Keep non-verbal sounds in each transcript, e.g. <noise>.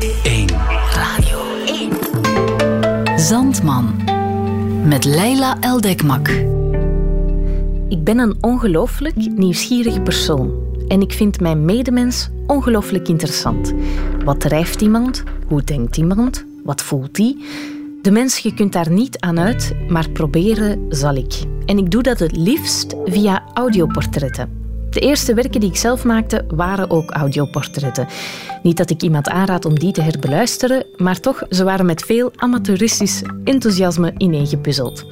1. Radio 1. Zandman. Met Leila Eldekmak. Ik ben een ongelooflijk nieuwsgierig persoon. En ik vind mijn medemens ongelooflijk interessant. Wat drijft iemand? Hoe denkt iemand? Wat voelt die? De mens, je kunt daar niet aan uit, maar proberen zal ik. En ik doe dat het liefst via audioportretten. De eerste werken die ik zelf maakte waren ook audioportretten. Niet dat ik iemand aanraad om die te herbeluisteren, maar toch, ze waren met veel amateuristisch enthousiasme ineengepuzzeld.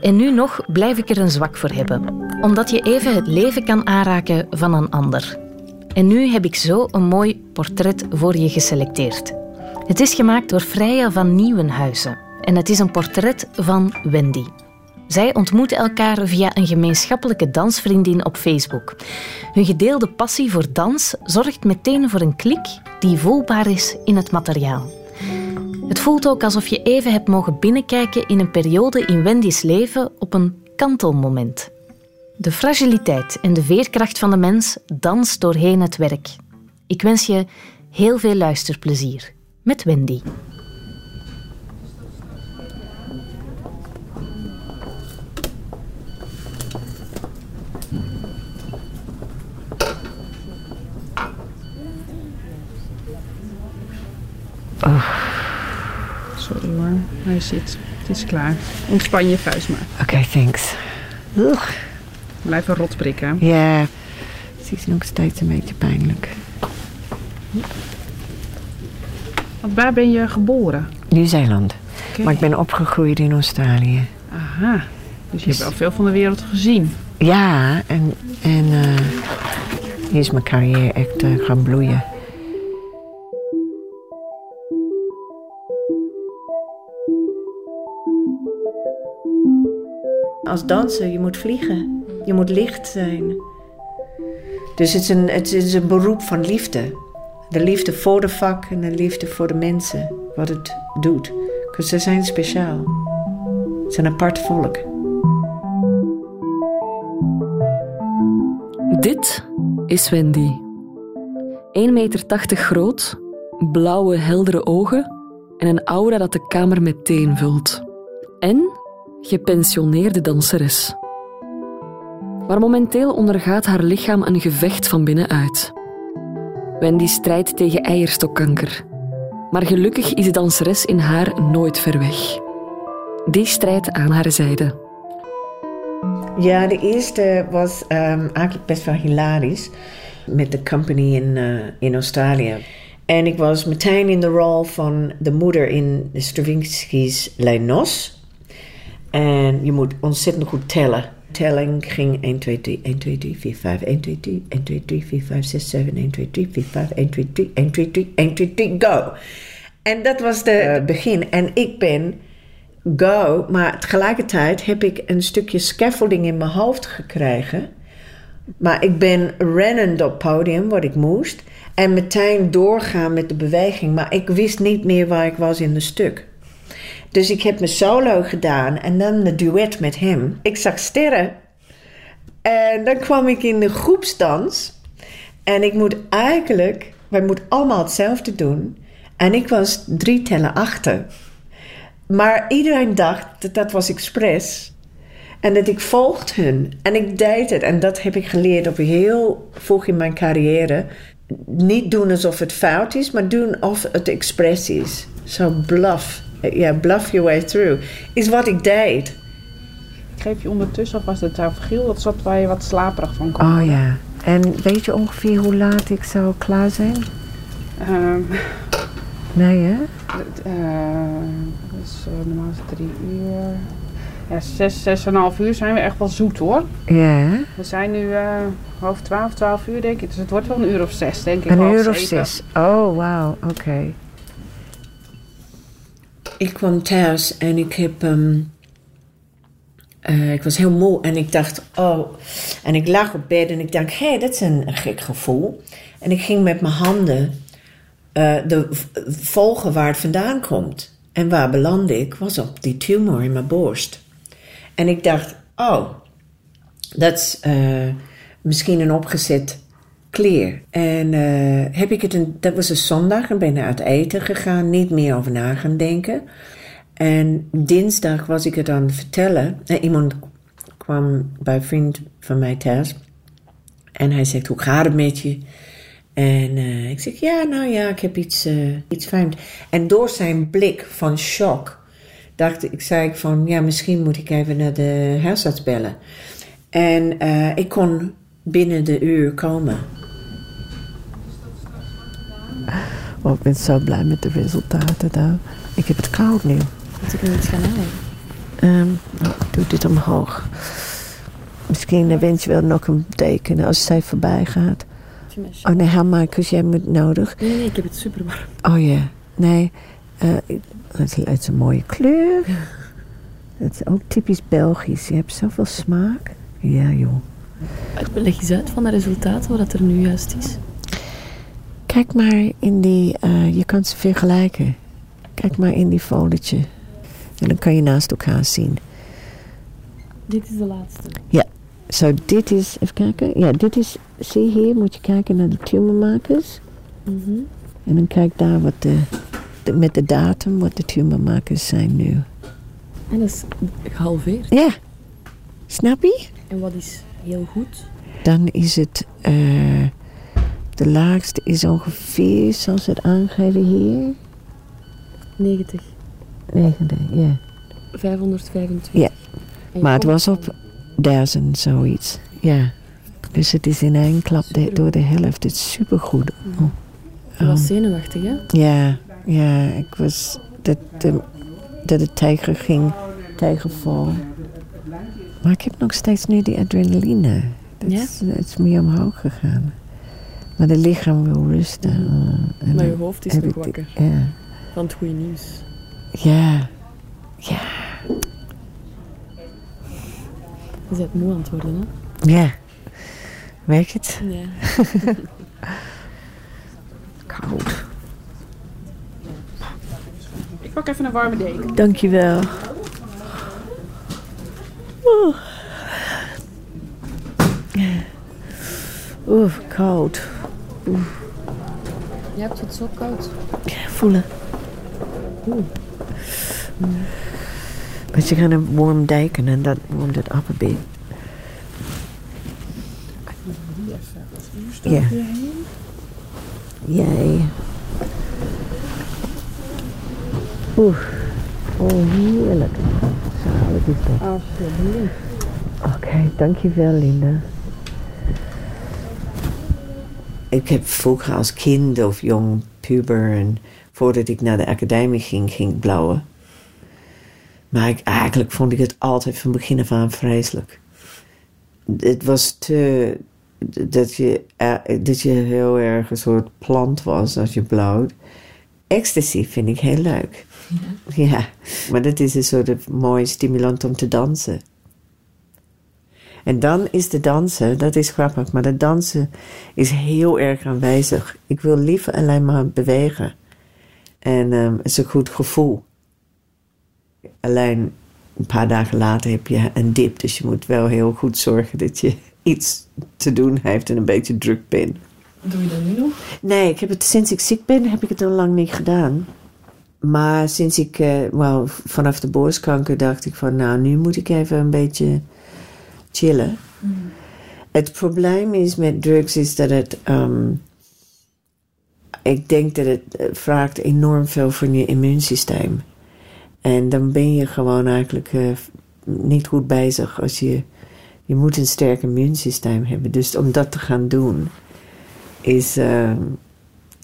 En nu nog blijf ik er een zwak voor hebben, omdat je even het leven kan aanraken van een ander. En nu heb ik zo een mooi portret voor je geselecteerd. Het is gemaakt door Freya van Nieuwenhuizen en het is een portret van Wendy. Zij ontmoeten elkaar via een gemeenschappelijke dansvriendin op Facebook. Hun gedeelde passie voor dans zorgt meteen voor een klik die voelbaar is in het materiaal. Het voelt ook alsof je even hebt mogen binnenkijken in een periode in Wendy's leven op een kantelmoment. De fragiliteit en de veerkracht van de mens danst doorheen het werk. Ik wens je heel veel luisterplezier met Wendy. Sorry hoor, hij zit. Het is klaar. Ontspan je vuist maar. Oké, thanks. Ugh. Blijf een rot prikken. Ja, het is nog steeds een beetje pijnlijk. Want waar ben je geboren? Nieuw-Zeeland. Maar ik ben opgegroeid in Australië. Aha. Dus je hebt wel veel van de wereld gezien. Ja, en, en eh, hier is mijn carrière echt eh, gaan bloeien. Als danser, je moet vliegen. Je moet licht zijn. Dus het is een, het is een beroep van liefde. De liefde voor de vak en de liefde voor de mensen. Wat het doet. Want ze zijn speciaal. Ze zijn een apart volk. Dit is Wendy. 1,80 meter groot, blauwe heldere ogen en een aura dat de kamer meteen vult. En gepensioneerde danseres. Maar momenteel ondergaat haar lichaam een gevecht van binnenuit. Wendy strijdt tegen eierstokkanker. Maar gelukkig is de danseres in haar nooit ver weg. Die strijdt aan haar zijde. Ja, de eerste was ehm, eigenlijk best wel hilarisch. Met de company in, eh, in Australië. En ik was meteen in de rol van de moeder in Stravinsky's Les Noces. En je moet ontzettend goed tellen. Telling ging 1, 2, 3, 1, 2, 3, 4, 5, 1, 2, 3, 1, 2, 3, 4, 5, 6, 7, 1, 2, 3, 4, 5, 1, 2, 3, 1, 2, 3, 1, 2, 3, go. En dat was de uh, begin. En ik ben go, maar tegelijkertijd heb ik een stukje scaffolding in mijn hoofd gekregen. Maar ik ben rennend op het podium, wat ik moest. En meteen doorgaan met de beweging. Maar ik wist niet meer waar ik was in het stuk. Dus ik heb mijn solo gedaan en dan de duet met hem. Ik zag sterren. En dan kwam ik in de groepsdans. En ik moet eigenlijk, wij moeten allemaal hetzelfde doen. En ik was drie tellen achter. Maar iedereen dacht dat dat was expres. En dat ik volgde hun. En ik deed het. En dat heb ik geleerd op heel vroeg in mijn carrière. Niet doen alsof het fout is, maar doen alsof het expres is. Zo bluff. Ja, bluff your way through. Is wat ik deed. Ik geef je ondertussen alvast het tafelgiel. Dat zat waar je wat slaperig van kon. Oh ja. En weet je ongeveer hoe laat ik zou klaar zijn? Um, Nee, hè? uh, dus, uh, normaal is het drie uur. Ja, zes, zes en een half uur zijn we echt wel zoet hoor. Ja? We zijn nu uh, half twaalf, twaalf uur denk ik. Dus het wordt wel een uur of zes denk ik. Een uur of zeven. zes. Oh, wauw. Oké. Ik kwam thuis en ik heb... ehm, eh, ik was heel moe en ik dacht, oh... En ik lag op bed en ik dacht, hé, hey, dat is een gek gevoel. En ik ging met mijn handen eh, de, volgen waar het vandaan komt. En waar belandde ik? Was op die tumor in mijn borst. En ik dacht, oh, dat is eh, misschien een opgezet clear. En eh, heb ik het een, dat was een zondag en ben uit eten gegaan, niet meer over na gaan denken. En dinsdag was ik het aan het vertellen. En iemand kwam bij een vriend van mij thuis. En hij zegt, hoe gaat het met je? En eh, ik zeg, ja, nou ja, ik heb iets, uh, iets fijn. En door zijn blik van shock dacht ik, zei ik van, ja, misschien moet ik even naar de huisarts bellen. En ik kon binnen de uur komen. Oh, ik ben zo blij met de resultaten daar. Ik heb het koud nu. Moet ik er iets gaan halen? Um, ik doe dit omhoog. Misschien eventueel nog een deken als zij voorbij gaat. Oh nee, haal maar, jij moet nodig. Nee, nee, ik heb het super warm. Oh ja, nee. Uh, het, het is een mooie kleur. Het is ook typisch Belgisch. Je hebt zoveel smaak. Ja, joh. Leg eens uit van de resultaten, wat er nu juist is. Kijk maar in die... Uh, je kan ze vergelijken. Kijk maar in die foldertje. En dan kan je naast elkaar zien. Dit is de laatste. Ja. Zo, dit is... Even kijken. Ja, dit is... Zie hier, moet je kijken naar de tumormakers. Mm -hmm. En dan kijk daar wat de, de, met de datum wat de tumormakers zijn nu. En dat is gehalveerd. Ja. Snap je? En wat is heel goed? Dan is het... Uh, de laagste is ongeveer, zoals het aangeven hier... 90. 90, ja. 525. Ja. Maar het was op 1000 zoiets. Ja. Dus het is in één klap de, door de helft. Het is supergoed. Oh. Je was zenuwachtig, hè? Ja, ja. Ik was... Dat, de, dat het tegen ging, tegenvallen. Maar ik heb nog steeds nu die adrenaline. Dat ja? is, het is meer omhoog gegaan. Maar de lichaam wil rusten. Maar je hoofd is nog wakker. Ja. Van het goede nieuws. Ja. Ja. Je bent moe aan het worden, hè? Ja. Merk je het? Ja. <laughs> Koud. Ik pak even een warme deken. Dankjewel. Oeh. Oeh, koud. Oeh. Je hebt het zo koud. Voelen. Oeh. But je gaat een warm deken en dat warmt het op een beetje. Ja. Jij. Oeh. Oh, heerlijk. Zalig is dat. Alsjeblieft. Oké, okay, dankjewel Linda. Ik heb vroeger als kind of jong puber en voordat ik naar de academie ging, ging ik blauwen. Maar ik, eigenlijk vond ik het altijd van begin af aan vreselijk. Het was te. dat je, dat je heel erg een soort plant was als je blauwt. Ecstasy vind ik heel leuk. Ja. ja. Maar dat is een soort mooi stimulant om te dansen. En dan is de dansen, dat is grappig, maar de dansen is heel erg aanwezig. Ik wil liever alleen maar bewegen. En um, het is een goed gevoel. Alleen een paar dagen later heb je een dip, dus je moet wel heel goed zorgen dat je <laughs> iets te doen heeft en een beetje druk bent. Doe je dat nu nog? Nee, ik heb het, sinds ik ziek ben heb ik het al lang niet gedaan. Maar sinds ik, uh, well, vanaf de borstkanker dacht ik van, nou, nu moet ik even een beetje chillen. Mm. Het probleem is met drugs is dat het, um, ik denk dat het vraagt enorm veel van je immuunsysteem. En dan ben je gewoon eigenlijk uh, niet goed bezig als je, je moet een sterk immuunsysteem hebben. Dus om dat te gaan doen, is, uh,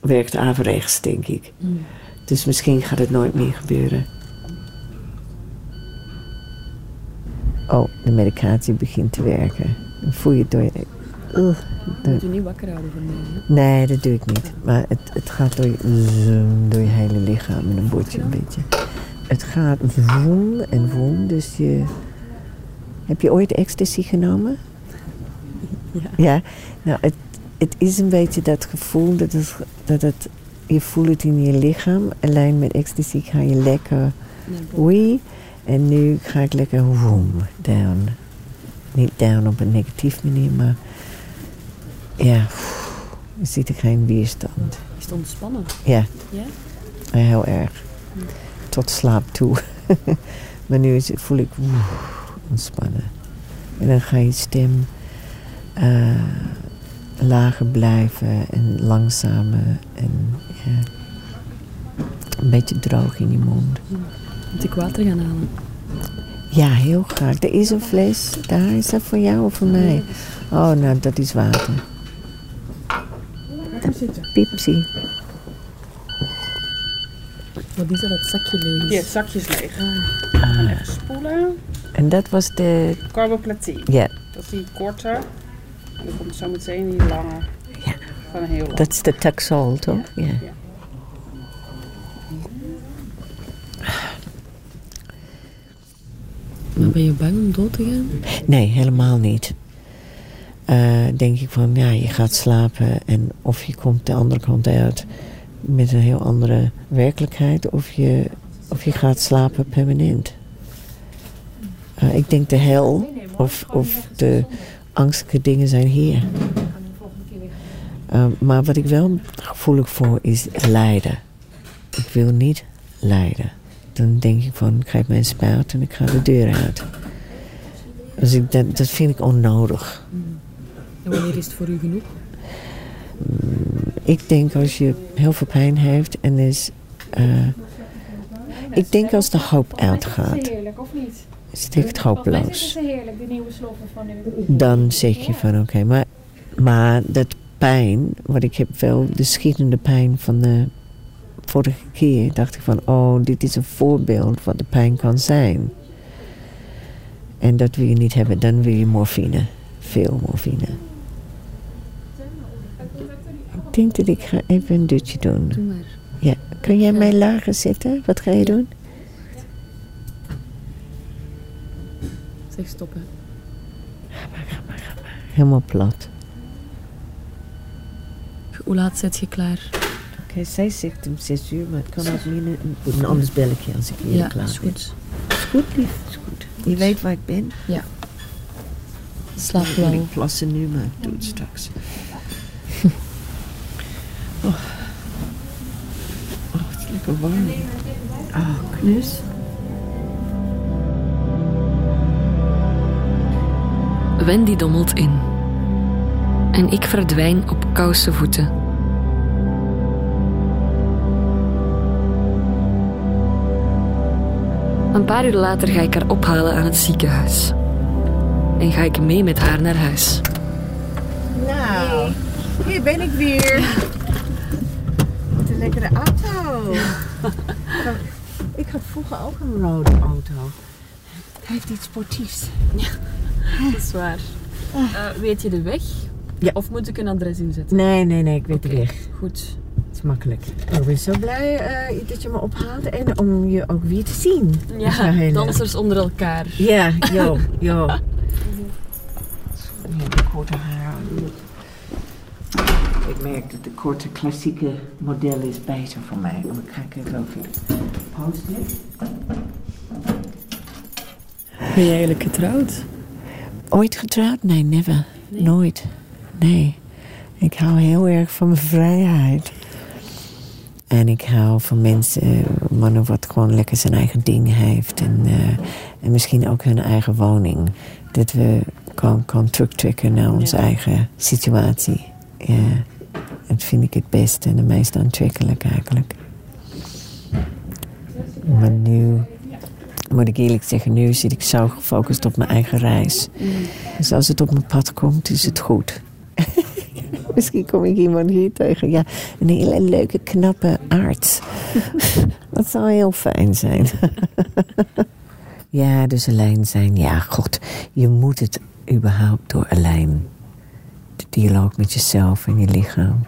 werkt averechts, denk ik. Mm. Dus misschien gaat het nooit meer gebeuren. Oh, de medicatie begint te werken. Dan voel je het door je... Uh, je moet je niet wakker houden van mij. Nee, dat doe ik niet. Maar het, het gaat door je, door je hele lichaam en dan word je een beetje... Het gaat vroom en vroom, dus je... Heb je ooit ecstasy genomen? Ja. Ja, nou, het, het is een beetje dat gevoel dat het, dat het... Je voelt het in je lichaam. Alleen met ecstasy ga je lekker... Wee. En nu ga ik lekker down. Niet down op een negatief manier, maar ja. Er zit er geen weerstand. Is het ontspannen? Ja. Ja? Heel erg. Tot slaap toe. <laughs> maar nu is het, voel ik ontspannen. En dan ga je stem eh, lager blijven en langzamer. En ja, een beetje droog in je mond. Moet ik water gaan halen? Ja, heel graag. Er is een fles. Daar is dat voor jou of voor mij? Oh, nou, dat is water. Pipsie. Wat is dat, dat zakje leeg is? Ja, zakjes leeg. Ah, Even spoelen. en dat was de... Carboplatin. Ja, Dat is die korte. En dan komt zo meteen die lange. Ja. Van een heel lang. dat is de Taxol, toch? Ja. Ben je bang om dood te gaan? Nee, helemaal niet. Eh, denk ik van, ja, je gaat slapen en of je komt de andere kant uit met een heel andere werkelijkheid, of je, of je gaat slapen permanent. Eh, ik denk de hel of, of de angstige dingen zijn hier. Eh, maar wat ik wel gevoelig voor is lijden. Ik wil niet lijden. Dan denk ik van, ik geef mij een spuit en ik ga de deur uit. Dus ik, dat, dat vind ik onnodig. En wanneer is het voor u genoeg? Ik denk als je heel veel pijn heeft en is. eh, ik denk als de hoop uitgaat, heerlijk, of niet? is het echt hopeloos. is het heerlijk, de nieuwe sloffen van u. Dan zeg je van oké, maar, maar dat pijn, wat ik heb wel, de schietende pijn van de vorige keer, dacht ik van oh, dit is een voorbeeld wat de pijn kan zijn. En dat wil je niet hebben, dan wil je morfine. Veel morfine. Ik denk dat ik ga even een dutje doen. Doe maar. Ja, kun jij mij lager zetten? Wat ga je doen? Zeg stoppen. Helemaal plat. Hoe laat zet je klaar? Oké, zij zegt om zes uur, maar het kan ook minder. Goed, anders bel ik je als ik weer Ja, klaar is ben. goed. Is goed, lief. Is goed. Je weet waar ik ben. Slaap Ik wil wel. ik plassen nu, maar ik doe het straks. <laughs> oh. oh, het is lekker warm. Oh, knus. Wendy dommelt in. En ik verdwijn op koude voeten. Een paar uur later ga ik haar ophalen aan het ziekenhuis. En ga ik mee met haar naar huis. Nou, hier ben ik weer. Met een lekkere auto. ik had vroeger ook een rode auto. Hij heeft iets sportiefs. Dat is waar. weet je de weg? Ja. Of moet ik een adres inzetten? Nee, nee, nee, ik weet de weg. Goed. Het makkelijk. Ik ben zo blij eh, dat je me ophaalt en om je ook weer te zien. Ja, heel dansers onder elkaar. Ja, jo, jo. Ja, de korte haar. Ik merk dat de korte klassieke model is beter voor mij. Dan ga ik even over. Ben je eigenlijk getrouwd? Ooit getrouwd? Nee, never. Nooit. Nee. Ik hou heel erg van mijn vrijheid. En ik hou van mensen, mannen wat gewoon lekker zijn eigen ding heeft. En, eh, en misschien ook hun eigen woning. Dat we kan, kan terugtrekken naar onze eigen situatie. Ja, dat vind ik het beste en de meest aantrekkelijk eigenlijk. Maar nu, moet ik eerlijk zeggen, nu zit ik zo gefocust op mijn eigen reis. Dus als het op mijn pad komt, is het goed. <laughs> <laughs> Misschien kom ik iemand hier tegen. Ja, een hele leuke, knappe arts. <laughs> Dat zou heel fijn zijn. <laughs> ja, dus alleen zijn. Ja, god, je moet het überhaupt door alleen. De dialoog met jezelf en je lichaam.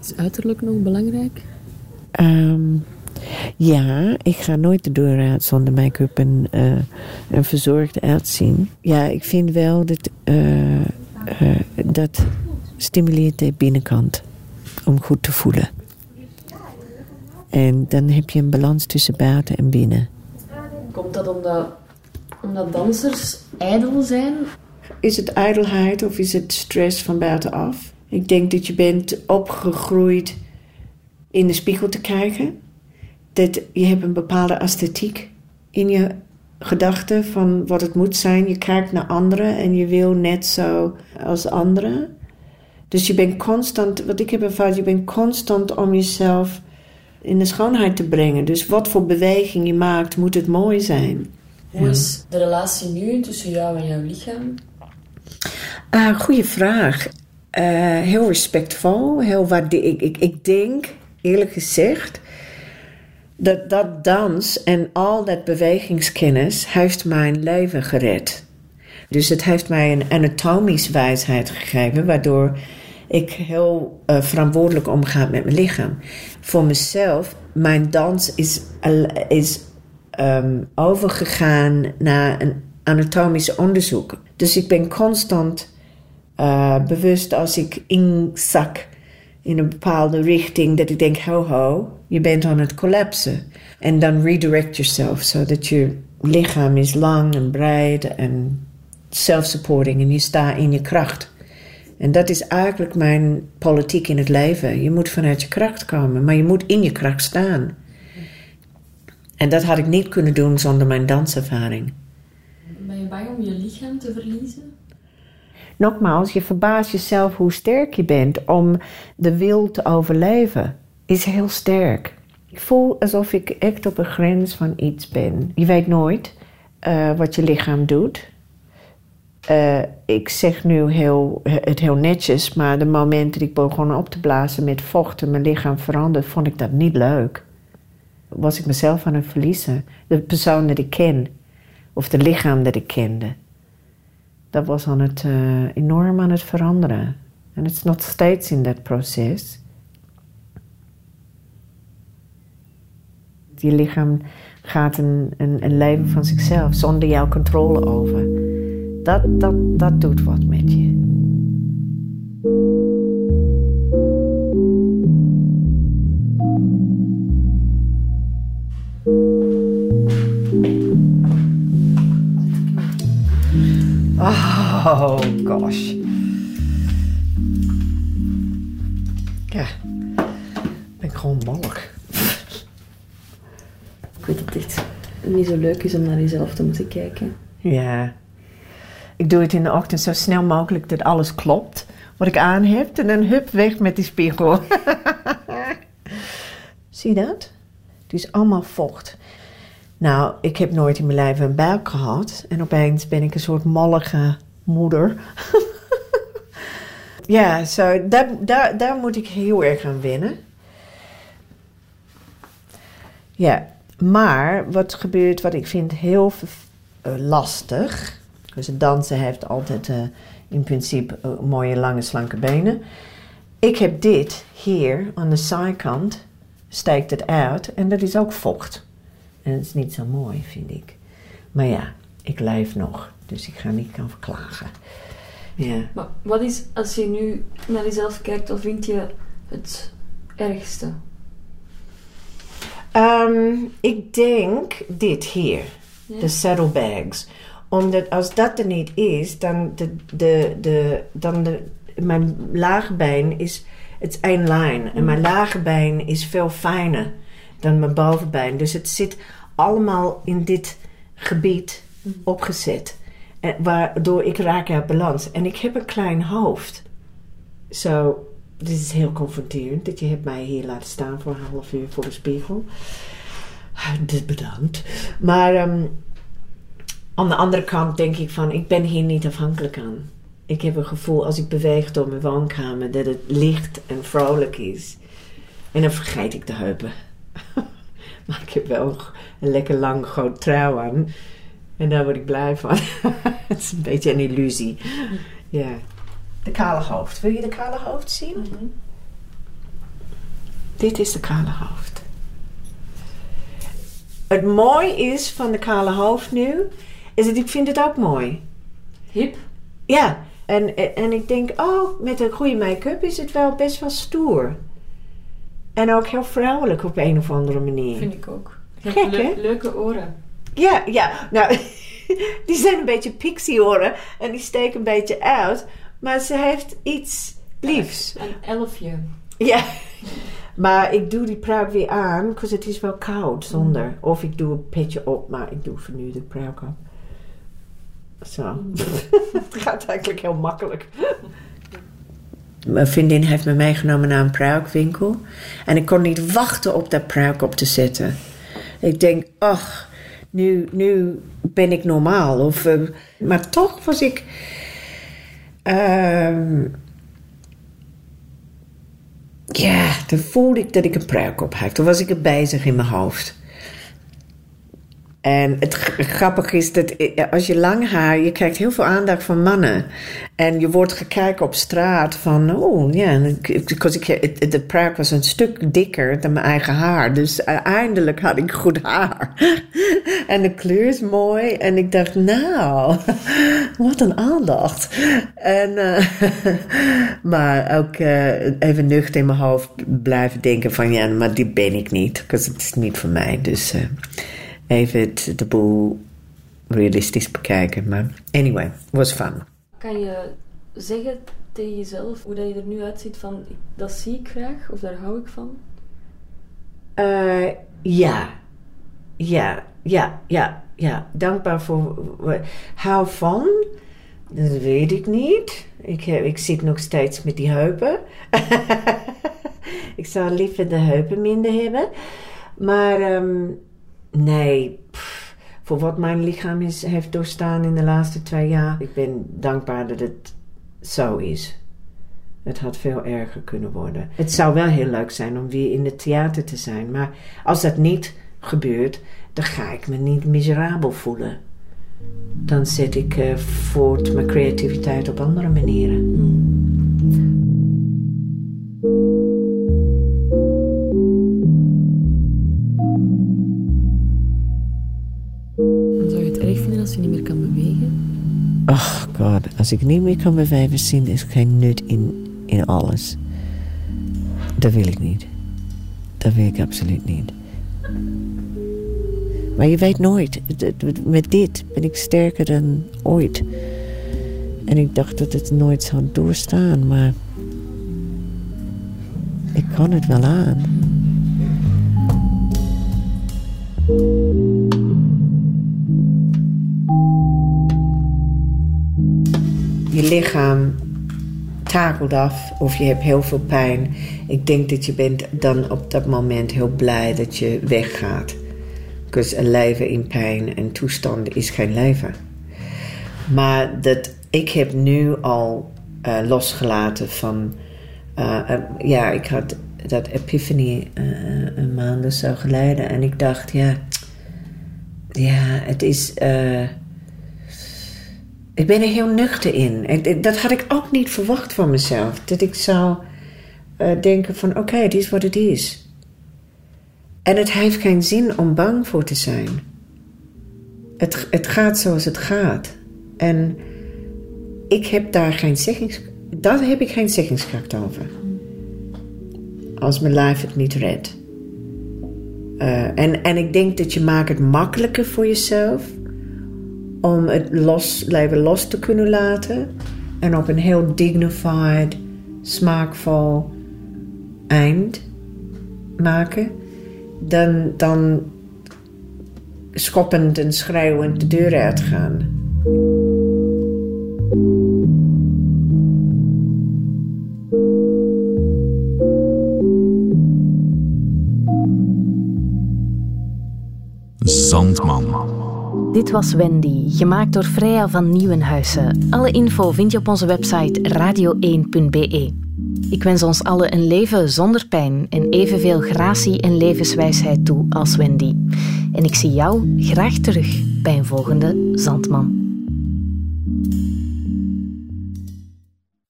Is uiterlijk nog belangrijk? Ehm, ja, ik ga nooit de deur uit zonder make-up en, eh, en verzorgd uitzien. Ja, ik vind wel dat eh, eh, dat stimuleert de binnenkant om goed te voelen. En dan heb je een balans tussen buiten en binnen. Komt dat omdat, omdat dansers ijdel zijn? Is het ijdelheid of is het stress van buitenaf? Ik denk dat je bent opgegroeid in de spiegel te kijken. Dat je hebt een bepaalde esthetiek in je gedachten van wat het moet zijn. Je kijkt naar anderen en je wil net zo als anderen. Dus je bent constant, wat ik heb ervaren, je bent constant om jezelf in de schoonheid te brengen. Dus wat voor beweging je maakt, moet het mooi zijn. Hoe is de relatie nu tussen jou en jouw lichaam? Uh, goeie vraag. Uh, heel respectvol. Heel waarde ik, ik, ik denk, eerlijk gezegd, dat dat dans en al dat bewegingskennis heeft mijn leven gered. Dus het heeft mij een anatomisch wijsheid gegeven, waardoor ik heel uh, verantwoordelijk omga met mijn lichaam. Voor mezelf, mijn dans is, is um, overgegaan naar een anatomisch onderzoek. Dus ik ben constant uh, bewust als ik inzak in een bepaalde richting, dat ik denk: ho ho, je bent aan het collapsen. En dan redirect yourself, zodat je lichaam is lang en breed en self-supporting en je staat in je kracht. En dat is eigenlijk mijn politiek in het leven. Je moet vanuit je kracht komen, maar je moet in je kracht staan. En dat had ik niet kunnen doen zonder mijn danservaring. Ben je bang om je lichaam te verliezen? Nogmaals, je verbaast jezelf hoe sterk je bent om de wil te overleven. Is heel sterk. Ik voel alsof ik echt op een grens van iets ben. Je weet nooit uh, wat je lichaam doet. Uh, ik zeg nu heel, het heel netjes, maar de moment dat ik begon op te blazen met vocht en mijn lichaam veranderde, vond ik dat niet leuk. Was ik mezelf aan het verliezen. De persoon dat ik ken, of het lichaam dat ik kende, dat was aan het, uh, enorm aan het veranderen. En het is nog steeds in dat proces. Je lichaam gaat een, een leven van zichzelf zonder jouw controle over. Dat, dat, dat doet wat met je. Oh gosh. Ja, ik ben gewoon mollig. Ik weet dat het niet zo leuk is om naar jezelf te moeten kijken. Ja. Ik doe het in de ochtend zo snel mogelijk dat alles klopt wat ik aan heb. En dan hup weg met die spiegel. <laughs> Zie je dat? Het is allemaal vocht. Nou, ik heb nooit in mijn leven een buik gehad. En opeens ben ik een soort mollige moeder. <laughs> ja, zo, daar, daar, daar moet ik heel erg aan wennen. Ja, maar wat gebeurt, wat ik vind heel uh, lastig. Dus het dansen heeft altijd uh, in principe uh, mooie, lange, slanke benen. Ik heb dit hier aan de zijkant, steekt het uit en dat is ook vocht. En dat is niet zo mooi, vind ik. Maar ja, ik leef nog, dus ik ga niet kan verklagen. Ja. Maar wat is, als je nu naar jezelf kijkt, wat vind je het ergste? Um, ik denk dit hier, ja. de saddlebags. Omdat als dat er niet is, dan, de, de, de, dan de, mijn lagerbeen is, het is één lijn. En mijn lagerbeen is veel fijner dan mijn bovenbeen. Dus het zit allemaal in dit gebied opgezet. En waardoor ik raak uit balans. En ik heb een klein hoofd. Zo, so, dit is heel confronterend. Dat je hebt mij hier laten staan voor een half uur voor de spiegel. Dus bedankt. Maar um, aan de andere kant denk ik van, ik ben hier niet afhankelijk aan. Ik heb een gevoel als ik beweeg door mijn woonkamer dat het licht en vrolijk is. En dan vergeet ik de heupen. <laughs> maar ik heb wel een lekker lang groot trui aan. En daar word ik blij van. <laughs> Het is een beetje een illusie. Ja. De kale hoofd. Wil je de kale hoofd zien? Mm -hmm. Dit is de kale hoofd. Het mooie is van de kale hoofd nu, is dat ik vind het ook mooi. Hip? Ja. En, en ik denk, oh, met een goede make-up is het wel best wel stoer. En ook heel vrouwelijk op een of andere manier. Vind ik ook. Gek, le hè? Leuke oren. Ja, ja. Nou, <laughs> die zijn een beetje pixie oren en die steken een beetje uit. Maar ze heeft iets Bliefs. Een elfje. Ja. <laughs> Maar ik doe die pruik weer aan, want het is wel koud zonder. Of ik doe een petje op, maar ik doe voor nu de pruik op. Zo. <laughs> het gaat eigenlijk heel makkelijk. Mijn vriendin heeft me meegenomen naar een pruikwinkel. En ik kon niet wachten op dat pruik op te zetten. Ik denk, ach, nu, nu ben ik normaal. Of, eh, maar toch was ik... ehm, ja, toen voelde ik dat ik een pruik op had. Toen was ik er bezig in mijn hoofd. En het grappige is dat eh, als je lang haar, je krijgt heel veel aandacht van mannen. En je wordt gekeken op straat van, oh ja, het- de pruik was een stuk dikker dan mijn eigen haar. Dus eindelijk had ik goed haar. <laughs> en de kleur is mooi. En ik dacht, nou, <laughs> wat een aandacht. En, eh, <laughs> maar ook eh, even nuchter in mijn hoofd blijven denken van, ja, maar die ben ik niet. Want het is niet voor mij. Dus... eh, even het, de boel realistisch bekijken. Maar anyway, was fun. Kan je zeggen tegen jezelf hoe dat je er nu uitziet van dat zie ik graag of daar hou ik van? Eh, ja. Ja, ja, ja, ja. Dankbaar voor. Hou van. Dat weet ik niet. Ik, heb, ik zit nog steeds met die heupen. <laughs> ik zou liever de heupen minder hebben. Maar ehm, nee, voor wat mijn lichaam is, heeft doorstaan in de laatste twee jaar. Ik ben dankbaar dat het zo is. Het had veel erger kunnen worden. Het zou wel heel leuk zijn om weer in het theater te zijn. Maar als dat niet gebeurt, dan ga ik me niet miserabel voelen. Dan zet ik eh, voort mijn creativiteit op andere manieren. Oh god, als ik niet meer kan bewegen zien, is geen nut in, in alles. Dat wil ik niet. Dat wil ik absoluut niet. Maar je weet nooit. Met dit ben ik sterker dan ooit. En ik dacht dat het nooit zou doorstaan, maar... Ik kan het wel aan. Je lichaam takelt af of je hebt heel veel pijn. Ik denk dat je bent dan op dat moment heel blij dat je weggaat. Dus een leven in pijn en toestanden is geen leven. Maar dat, ik heb nu al eh, losgelaten van... eh, eh, ja, ik had dat epiphany een maand of zo geleden. En ik dacht, ja... Ja, het is... ik ben er heel nuchter in. Dat had ik ook niet verwacht van mezelf. Dat ik zou eh, denken van oké, dit is wat het is. En het heeft geen zin om bang voor te zijn. Het, het gaat zoals het gaat. En ik heb daar geen zeggings... Daar heb ik geen zeggingskracht over. Als mijn lijf het niet redt. Eh, en, en ik denk dat je maakt het makkelijker voor jezelf om het los, leven los te kunnen laten en op een heel dignified, smaakvol eind maken, dan, dan schoppend en schreeuwend de deur uitgaan. Zandman. Dit was Wendy, gemaakt door Freya van Nieuwenhuizen. Alle info vind je op onze website radio1.be. Ik wens ons allen een leven zonder pijn en evenveel gratie en levenswijsheid toe als Wendy. En ik zie jou graag terug bij een volgende Zandman.